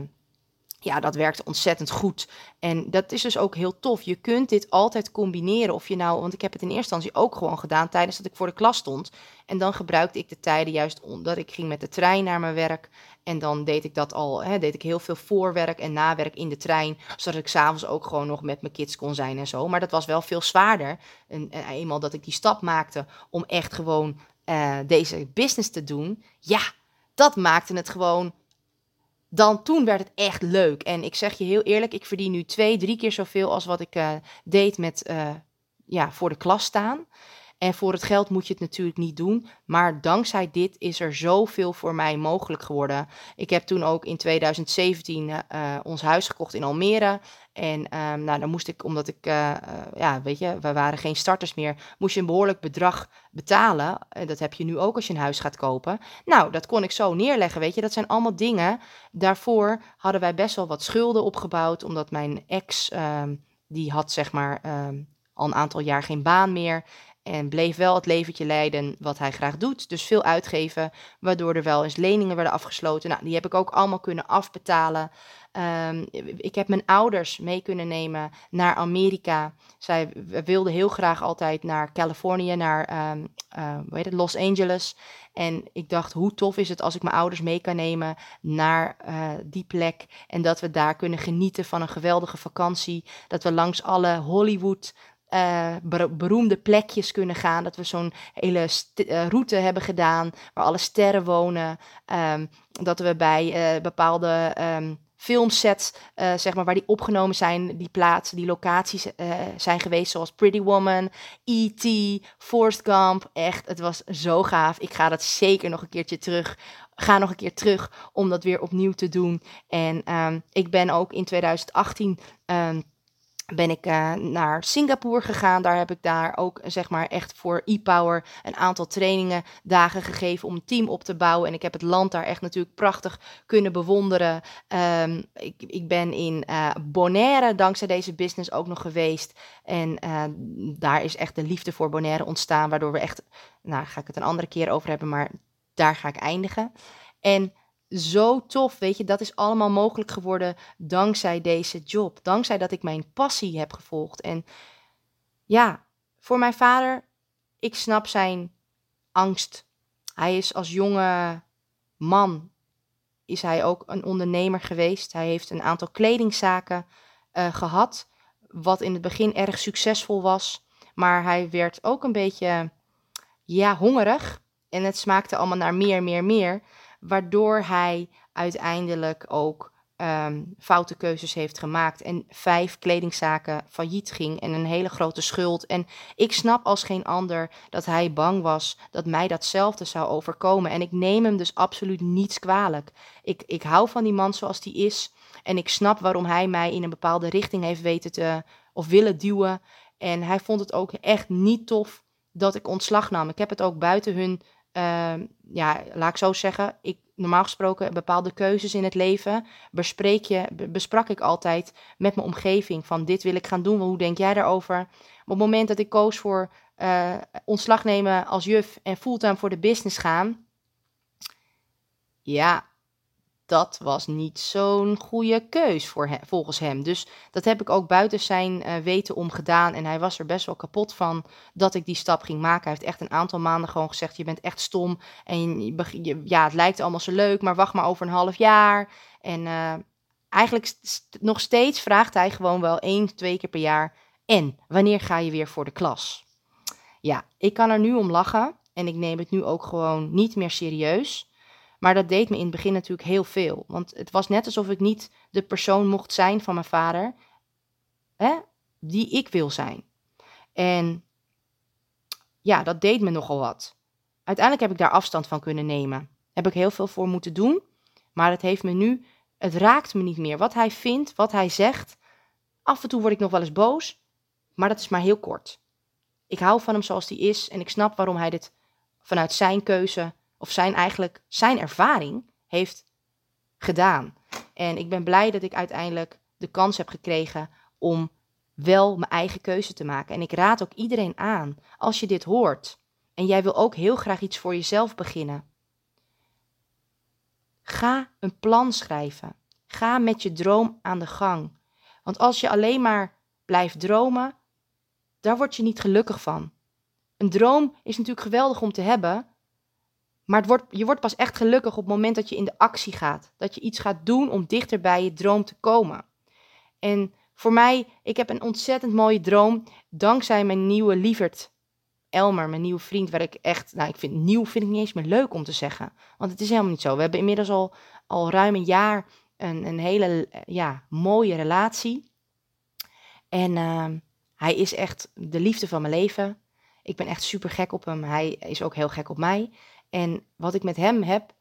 ja, dat werkte ontzettend goed. En dat is dus ook heel tof. Je kunt dit altijd combineren. Of je nou, want ik heb het in eerste instantie ook gewoon gedaan tijdens dat ik voor de klas stond. En dan gebruikte ik de tijden juist omdat ik ging met de trein naar mijn werk. En dan deed ik dat al, hè, deed ik heel veel voorwerk en nawerk in de trein. Zodat ik s'avonds ook gewoon nog met mijn kids kon zijn en zo. Maar dat was wel veel zwaarder. En, en eenmaal dat ik die stap maakte om echt gewoon uh, deze business te doen. Ja, dat maakte het gewoon dan toen werd het echt leuk. En ik zeg je heel eerlijk, ik verdien nu twee, drie keer zoveel als wat ik uh, deed met uh, ja, voor de klas staan. En voor het geld moet je het natuurlijk niet doen. Maar dankzij dit is er zoveel voor mij mogelijk geworden. Ik heb toen ook in 2017 uh, eh, ons huis gekocht in Almere. En um, nou, dan moest ik, omdat ik, uh, ja, weet je, we waren geen starters meer, moest je een behoorlijk bedrag betalen. En dat heb je nu ook als je een huis gaat kopen. Nou, dat kon ik zo neerleggen, weet je. Dat zijn allemaal dingen. Daarvoor hadden wij best wel wat schulden opgebouwd, omdat mijn ex, um, die had zeg maar um, al een aantal jaar geen baan meer. En bleef wel het leventje leiden wat hij graag doet. Dus veel uitgeven, waardoor er wel eens leningen werden afgesloten. Nou, die heb ik ook allemaal kunnen afbetalen. Um, ik heb mijn ouders mee kunnen nemen naar Amerika. Zij wilden heel graag altijd naar Californië, naar um, uh, hoe heet het, Los Angeles. En ik dacht, hoe tof is het als ik mijn ouders mee kan nemen naar uh, die plek. En dat we daar kunnen genieten van een geweldige vakantie. Dat we langs alle Hollywood uh, beroemde plekjes kunnen gaan. Dat we zo'n hele uh, route hebben gedaan waar alle sterren wonen. Um, dat we bij uh, bepaalde um, filmsets, zeg maar, waar die opgenomen zijn, die plaatsen, die locaties zijn geweest. Zoals Pretty Woman, E.T., Forrest Gump. Echt, het was zo gaaf. Ik ga dat zeker nog een keertje terug ga nog een keer terug om dat weer opnieuw te doen. En um, ik ben ook in 2018 um, ben ik uh, naar Singapore gegaan. Daar heb ik daar ook zeg maar echt voor e-power een aantal trainingen dagen gegeven om een team op te bouwen. En ik heb het land daar echt natuurlijk prachtig kunnen bewonderen. Um, ik, ik ben in uh, Bonaire dankzij deze business ook nog geweest. En daar is echt de liefde voor Bonaire ontstaan. Waardoor we echt, nou ga ik het een andere keer over hebben, maar daar ga ik eindigen. En zo tof, weet je, dat is allemaal mogelijk geworden dankzij deze job. Dankzij dat ik mijn passie heb gevolgd. En ja, voor mijn vader, ik snap zijn angst. Hij is als jonge man, is hij ook een ondernemer geweest. Hij heeft een aantal kledingzaken uh, gehad, wat in het begin erg succesvol was. Maar hij werd ook een beetje, ja, hongerig. En het smaakte allemaal naar meer, meer, meer waardoor hij uiteindelijk ook um, foute keuzes heeft gemaakt en vijf kledingzaken failliet ging en een hele grote schuld. En ik snap als geen ander dat hij bang was dat mij datzelfde zou overkomen. En ik neem hem dus absoluut niets kwalijk. Ik, ik hou van die man zoals die is en ik snap waarom hij mij in een bepaalde richting heeft weten te of willen duwen. En hij vond het ook echt niet tof dat ik ontslag nam. Ik heb het ook buiten hun ja, laat ik zo zeggen, ik, normaal gesproken bepaalde keuzes in het leven bespreek je, besprak ik altijd met mijn omgeving van dit wil ik gaan doen, hoe denk jij daarover? op het moment dat ik koos voor uh, ontslag nemen als juf en fulltime voor de business gaan, ja, dat was niet zo'n goede keus voor hem, volgens hem. Dus dat heb ik ook buiten zijn uh, weten om gedaan. En hij was er best wel kapot van dat ik die stap ging maken. Hij heeft echt een aantal maanden gewoon gezegd: Je bent echt stom. En je, ja, het lijkt allemaal zo leuk, maar wacht maar over een half jaar. En uh, eigenlijk nog steeds vraagt hij gewoon wel één, twee keer per jaar: En wanneer ga je weer voor de klas? Ja, ik kan er nu om lachen. En ik neem het nu ook gewoon niet meer serieus. Maar dat deed me in het begin natuurlijk heel veel. Want het was net alsof ik niet de persoon mocht zijn van mijn vader, hè, die ik wil zijn. En ja, dat deed me nogal wat. Uiteindelijk heb ik daar afstand van kunnen nemen. Heb ik heel veel voor moeten doen. Maar het heeft me nu, het raakt me niet meer. Wat hij vindt, wat hij zegt. Af en toe word ik nog wel eens boos. Maar dat is maar heel kort. Ik hou van hem zoals hij is en ik snap waarom hij dit vanuit zijn keuze of zijn eigenlijk zijn ervaring heeft gedaan. En ik ben blij dat ik uiteindelijk de kans heb gekregen om wel mijn eigen keuze te maken. En ik raad ook iedereen aan, als je dit hoort en jij wil ook heel graag iets voor jezelf beginnen, ga een plan schrijven. Ga met je droom aan de gang. Want als je alleen maar blijft dromen, daar word je niet gelukkig van. Een droom is natuurlijk geweldig om te hebben, maar het wordt, je wordt pas echt gelukkig op het moment dat je in de actie gaat. Dat je iets gaat doen om dichter bij je droom te komen. En voor mij, ik heb een ontzettend mooie droom. Dankzij mijn nieuwe lieverd Elmer, mijn nieuwe vriend, waar ik echt, nou ik vind nieuw vind ik niet eens meer leuk om te zeggen. Want het is helemaal niet zo. We hebben inmiddels al, al ruim een jaar een, een hele ja, mooie relatie. En uh, hij is echt de liefde van mijn leven. Ik ben echt super gek op hem. Hij is ook heel gek op mij. En wat ik met hem heb,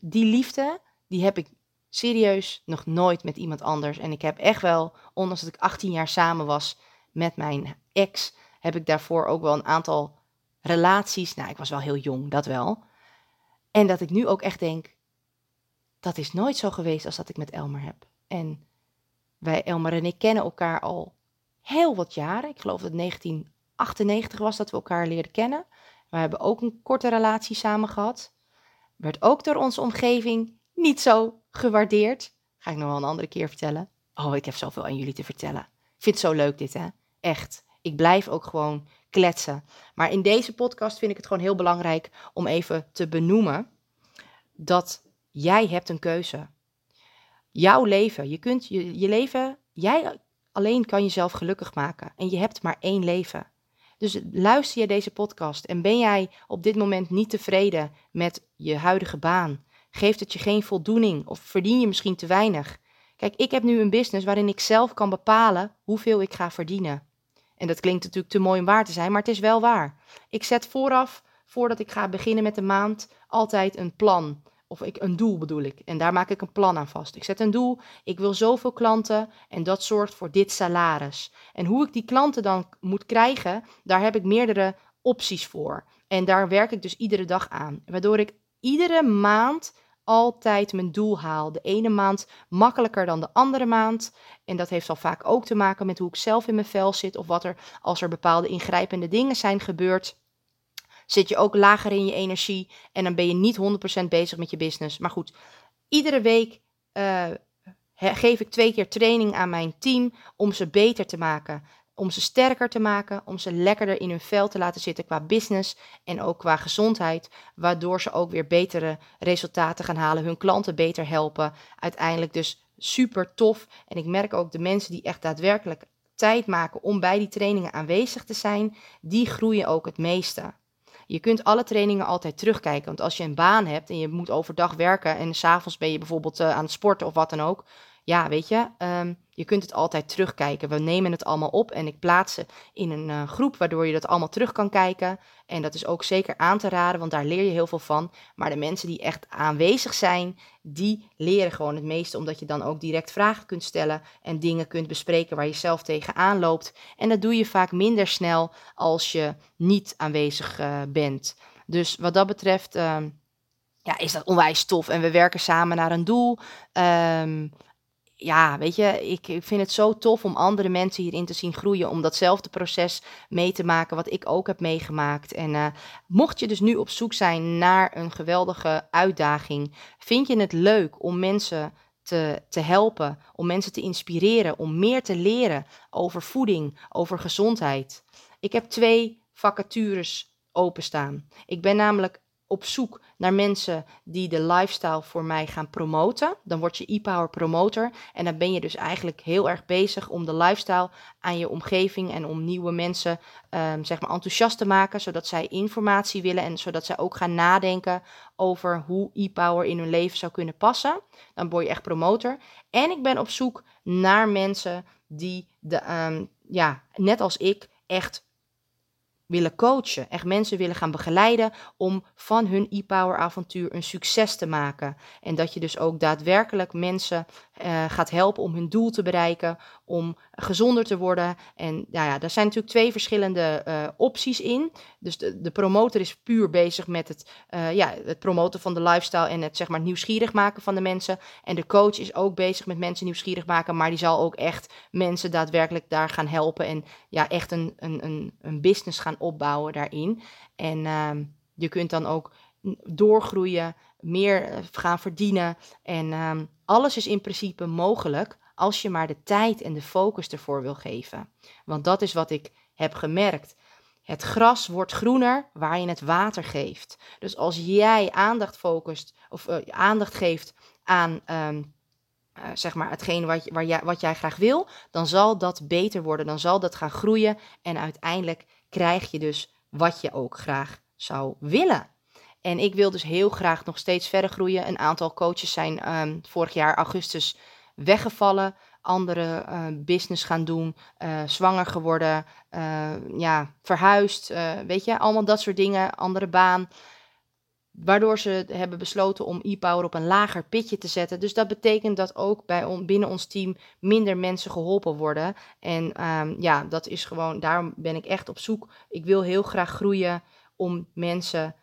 die liefde, die heb ik serieus nog nooit met iemand anders. En ik heb echt wel, ondanks dat ik 18 jaar samen was met mijn ex, heb ik daarvoor ook wel een aantal relaties. Nou, ik was wel heel jong, dat wel. En dat ik nu ook echt denk, dat is nooit zo geweest als dat ik met Elmer heb. En wij, Elmer en ik, kennen elkaar al heel wat jaren. Ik geloof dat het 1998 was dat we elkaar leerden kennen. We hebben ook een korte relatie samen gehad. Werd ook door onze omgeving niet zo gewaardeerd. Ga ik nog wel een andere keer vertellen. Oh, ik heb zoveel aan jullie te vertellen. Ik vind het zo leuk dit, hè? Echt. Ik blijf ook gewoon kletsen. Maar in deze podcast vind ik het gewoon heel belangrijk om even te benoemen dat jij hebt een keuze. Jouw leven, je kunt je, je leven, jij alleen kan jezelf gelukkig maken. En je hebt maar één leven. Dus luister je deze podcast en ben jij op dit moment niet tevreden met je huidige baan? Geeft het je geen voldoening of verdien je misschien te weinig? Kijk, ik heb nu een business waarin ik zelf kan bepalen hoeveel ik ga verdienen. En dat klinkt natuurlijk te mooi om waar te zijn, maar het is wel waar. Ik zet vooraf, voordat ik ga beginnen met de maand, altijd een plan. Of ik, een doel bedoel ik. En daar maak ik een plan aan vast. Ik zet een doel. Ik wil zoveel klanten. En dat zorgt voor dit salaris. En hoe ik die klanten dan moet krijgen, daar heb ik meerdere opties voor. En daar werk ik dus iedere dag aan. Waardoor ik iedere maand altijd mijn doel haal. De ene maand makkelijker dan de andere maand. En dat heeft al vaak ook te maken met hoe ik zelf in mijn vel zit. Of wat er, als er bepaalde ingrijpende dingen zijn gebeurd, zit je ook lager in je energie. En dan ben je niet 100% bezig met je business. Maar goed, iedere week uh, geef ik twee keer training aan mijn team om ze beter te maken om ze sterker te maken, om ze lekkerder in hun vel te laten zitten qua business en ook qua gezondheid, waardoor ze ook weer betere resultaten gaan halen, hun klanten beter helpen. Uiteindelijk dus super tof. En ik merk ook de mensen die echt daadwerkelijk tijd maken om bij die trainingen aanwezig te zijn, die groeien ook het meeste. Je kunt alle trainingen altijd terugkijken. Want als je een baan hebt en je moet overdag werken en s'avonds ben je bijvoorbeeld uh, aan het sporten of wat dan ook, ja, weet je, um, je kunt het altijd terugkijken. We nemen het allemaal op en ik plaats ze in een uh, groep waardoor je dat allemaal terug kan kijken. En dat is ook zeker aan te raden, want daar leer je heel veel van. Maar de mensen die echt aanwezig zijn, die leren gewoon het meeste, omdat je dan ook direct vragen kunt stellen en dingen kunt bespreken waar je zelf tegenaan loopt. En dat doe je vaak minder snel als je niet aanwezig uh, bent. Dus wat dat betreft. Uh, ja, is dat onwijs tof. En we werken samen naar een doel. Um, ja, weet je, ik, ik vind het zo tof om andere mensen hierin te zien groeien. Om datzelfde proces mee te maken wat ik ook heb meegemaakt. En uh, mocht je dus nu op zoek zijn naar een geweldige uitdaging, vind je het leuk om mensen te, te helpen, om mensen te inspireren, om meer te leren over voeding, over gezondheid. Ik heb twee vacatures openstaan. Ik ben namelijk op zoek naar mensen die de lifestyle voor mij gaan promoten. Dan word je e-power promoter. En dan ben je dus eigenlijk heel erg bezig om de lifestyle aan je omgeving en om nieuwe mensen um, zeg maar enthousiast te maken. Zodat zij informatie willen en zodat zij ook gaan nadenken over hoe e-power in hun leven zou kunnen passen. Dan word je echt promotor. En ik ben op zoek naar mensen die de, um, ja, net als ik echt willen coachen. Echt mensen willen gaan begeleiden om van hun e-power avontuur een succes te maken. En dat je dus ook daadwerkelijk mensen uh, gaat helpen om hun doel te bereiken, om gezonder te worden. En nou ja, daar zijn natuurlijk twee verschillende uh, opties in. Dus de, de, promotor is puur bezig met het, uh, ja, het promoten van de lifestyle en het zeg maar nieuwsgierig maken van de mensen. En de coach is ook bezig met mensen nieuwsgierig maken, maar die zal ook echt mensen daadwerkelijk daar gaan helpen en ja, echt een, een, een, een business gaan opbouwen daarin. En uh, je kunt dan ook doorgroeien, meer eh, gaan verdienen. En uh, alles is in principe mogelijk als je maar de tijd en de focus ervoor wil geven. Want dat is wat ik heb gemerkt. Het gras wordt groener waar je het water geeft. Dus als jij aandacht focust of uh, aandacht geeft aan um, uh, zeg maar hetgeen wat, waar jij, wat jij graag wil, dan zal dat beter worden. Dan zal dat gaan groeien en uiteindelijk krijg je dus wat je ook graag zou willen. En ik wil dus heel graag nog steeds verder groeien. Een aantal coaches zijn um, vorig jaar augustus weggevallen. Andere uh, business gaan doen, uh, zwanger geworden, uh, ja, verhuisd, weet je, allemaal dat soort dingen, andere baan. Waardoor ze hebben besloten om e-power op een lager pitje te zetten. Dus dat betekent dat ook bij on, binnen ons team minder mensen geholpen worden. En um, ja, dat is gewoon, daarom ben ik echt op zoek. Ik wil heel graag groeien om mensen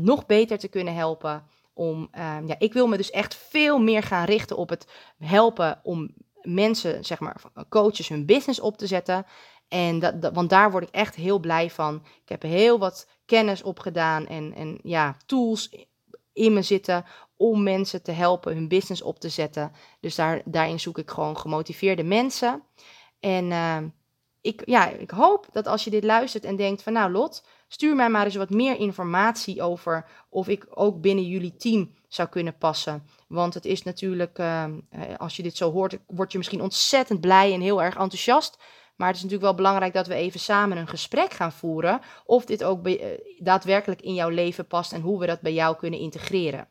nog beter te kunnen helpen om, uh, ja, ik wil me dus echt veel meer gaan richten op het helpen om mensen, zeg maar, coaches hun business op te zetten. En dat, want daar word ik echt heel blij van. Ik heb heel wat kennis opgedaan en, en ja, tools in me zitten om mensen te helpen hun business op te zetten. Dus daar, daarin zoek ik gewoon gemotiveerde mensen. En uh, ik, ja, ik hoop dat als je dit luistert en denkt van nou Lot, stuur mij maar eens wat meer informatie over of ik ook binnen jullie team zou kunnen passen. Want het is natuurlijk, ehm, eh, als je dit zo hoort, word je misschien ontzettend blij en heel erg enthousiast. Maar het is natuurlijk wel belangrijk dat we even samen een gesprek gaan voeren. Of dit ook eh, daadwerkelijk in jouw leven past en hoe we dat bij jou kunnen integreren.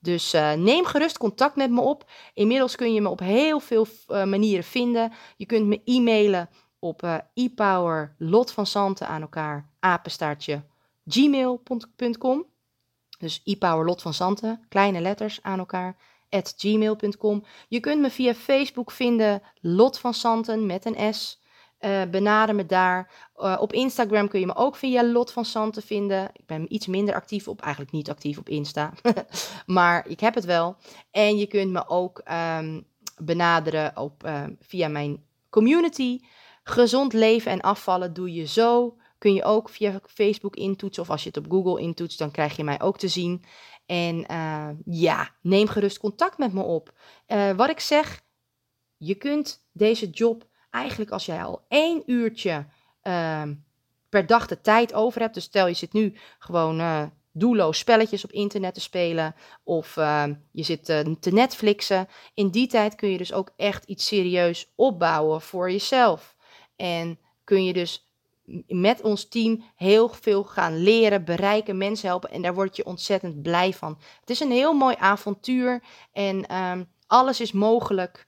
Dus uh, neem gerust contact met me op. Inmiddels kun je me op heel veel manieren vinden. Je kunt me e-mailen op uh, e-power lot van Zanten aan elkaar apenstaartje gmail.com. Dus e-power lot van Zanten, kleine letters aan elkaar at gmail.com. Je kunt me via Facebook vinden Lot van Santen met een S. Uh, benader me daar. Uh, op Instagram kun je me ook via Lot van Santen vinden. Ik ben iets minder actief op, eigenlijk niet actief op Insta. *laughs* maar ik heb het wel. En je kunt me ook um, benaderen op, via mijn community. Gezond leven en afvallen doe je zo. Kun je ook via Facebook intoetsen. Of als je het op Google intoetst, dan krijg je mij ook te zien. En ja, neem gerust contact met me op. wat ik zeg, je kunt deze job eigenlijk als jij al één uurtje uh, per dag de tijd over hebt. Dus stel je zit nu gewoon uh, doelloos spelletjes op internet te spelen. Of uh, je zit te Netflixen. In die tijd kun je dus ook echt iets serieus opbouwen voor jezelf. En kun je dus met ons team heel veel gaan leren, bereiken, mensen helpen. En daar word je ontzettend blij van. Het is een heel mooi avontuur. En um, alles is mogelijk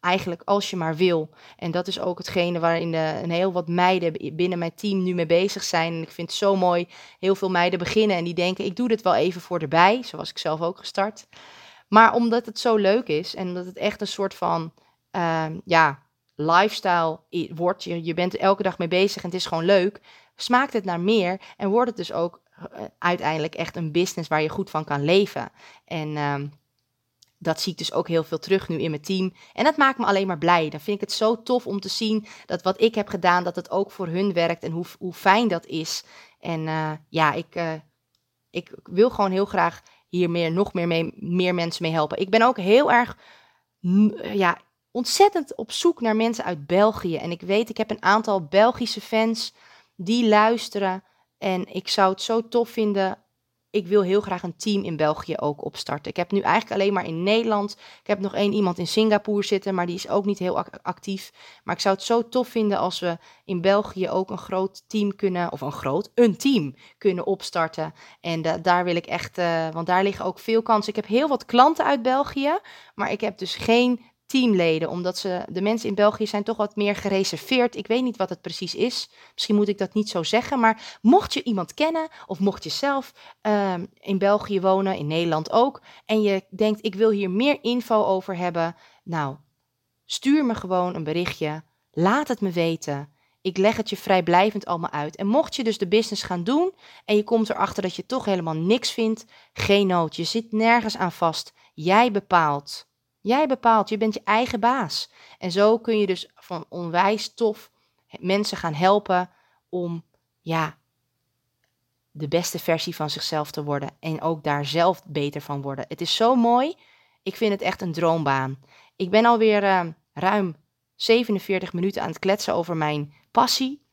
eigenlijk als je maar wil. En dat is ook hetgene waarin de, een heel wat meiden binnen mijn team nu mee bezig zijn. En ik vind het zo mooi, heel veel meiden beginnen en die denken, ik doe dit wel even voor erbij. Zo was ik zelf ook gestart. Maar omdat het zo leuk is en dat het echt een soort van, uh, ja, lifestyle wordt. Je, je bent er elke dag mee bezig en het is gewoon leuk. Smaakt het naar meer en wordt het dus ook uh, uiteindelijk echt een business waar je goed van kan leven. En uh, dat zie ik dus ook heel veel terug nu in mijn team. En dat maakt me alleen maar blij. Dan vind ik het zo tof om te zien dat wat ik heb gedaan, dat het ook voor hun werkt en hoe, hoe fijn dat is. En uh, ja, ik, uh, ik wil gewoon heel graag hier meer, nog meer, mee, meer mensen mee helpen. Ik ben ook heel erg, ja, ontzettend op zoek naar mensen uit België. En ik weet, ik heb een aantal Belgische fans die luisteren. En ik zou het zo tof vinden ik wil heel graag een team in België ook opstarten. Ik heb nu eigenlijk alleen maar in Nederland. Ik heb nog één iemand in Singapore zitten, maar die is ook niet heel actief. Maar ik zou het zo tof vinden als we in België ook een groot team kunnen, of een groot, een team kunnen opstarten. En daar wil ik echt, uh, want daar liggen ook veel kansen. Ik heb heel wat klanten uit België, maar ik heb dus geen teamleden, omdat ze, de mensen in België zijn toch wat meer gereserveerd. Ik weet niet wat het precies is. Misschien moet ik dat niet zo zeggen, maar mocht je iemand kennen of mocht je zelf uh, in België wonen, in Nederland ook, en je denkt ik wil hier meer info over hebben, nou, stuur me gewoon een berichtje. Laat het me weten. Ik leg het je vrijblijvend allemaal uit. En mocht je dus de business gaan doen en je komt erachter dat je toch helemaal niks vindt, geen nood. Je zit nergens aan vast. Jij bepaalt. Jij bepaalt, je bent je eigen baas. En zo kun je dus van onwijs tof mensen gaan helpen om ja, de beste versie van zichzelf te worden en ook daar zelf beter van worden. Het is zo mooi. Ik vind het echt een droombaan. Ik ben alweer uh, ruim 47 minuten aan het kletsen over mijn passie.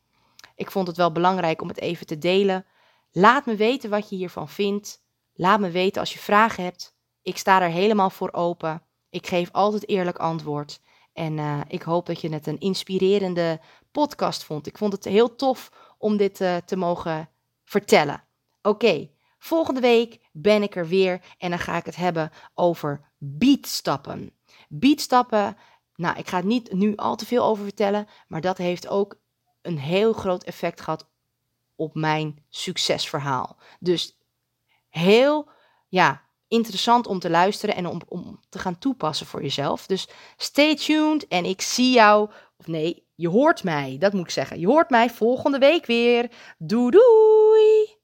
Ik vond het wel belangrijk om het even te delen. Laat me weten wat je hiervan vindt. Laat me weten als je vragen hebt. Ik sta er helemaal voor open. Ik geef altijd eerlijk antwoord. En uh, ik hoop dat je het een inspirerende podcast vond. Ik vond het heel tof om dit uh, te mogen vertellen. Oké, volgende week ben ik er weer en dan ga ik het hebben over beatstappen. Beatstappen, nou, ik ga het niet nu al te veel over vertellen, maar dat heeft ook een heel groot effect gehad op mijn succesverhaal. Dus heel, ja, interessant om te luisteren en om, om te gaan toepassen voor jezelf. Dus stay tuned en ik zie jou, of nee, je hoort mij, dat moet ik zeggen. Je hoort mij volgende week weer. Doei doei!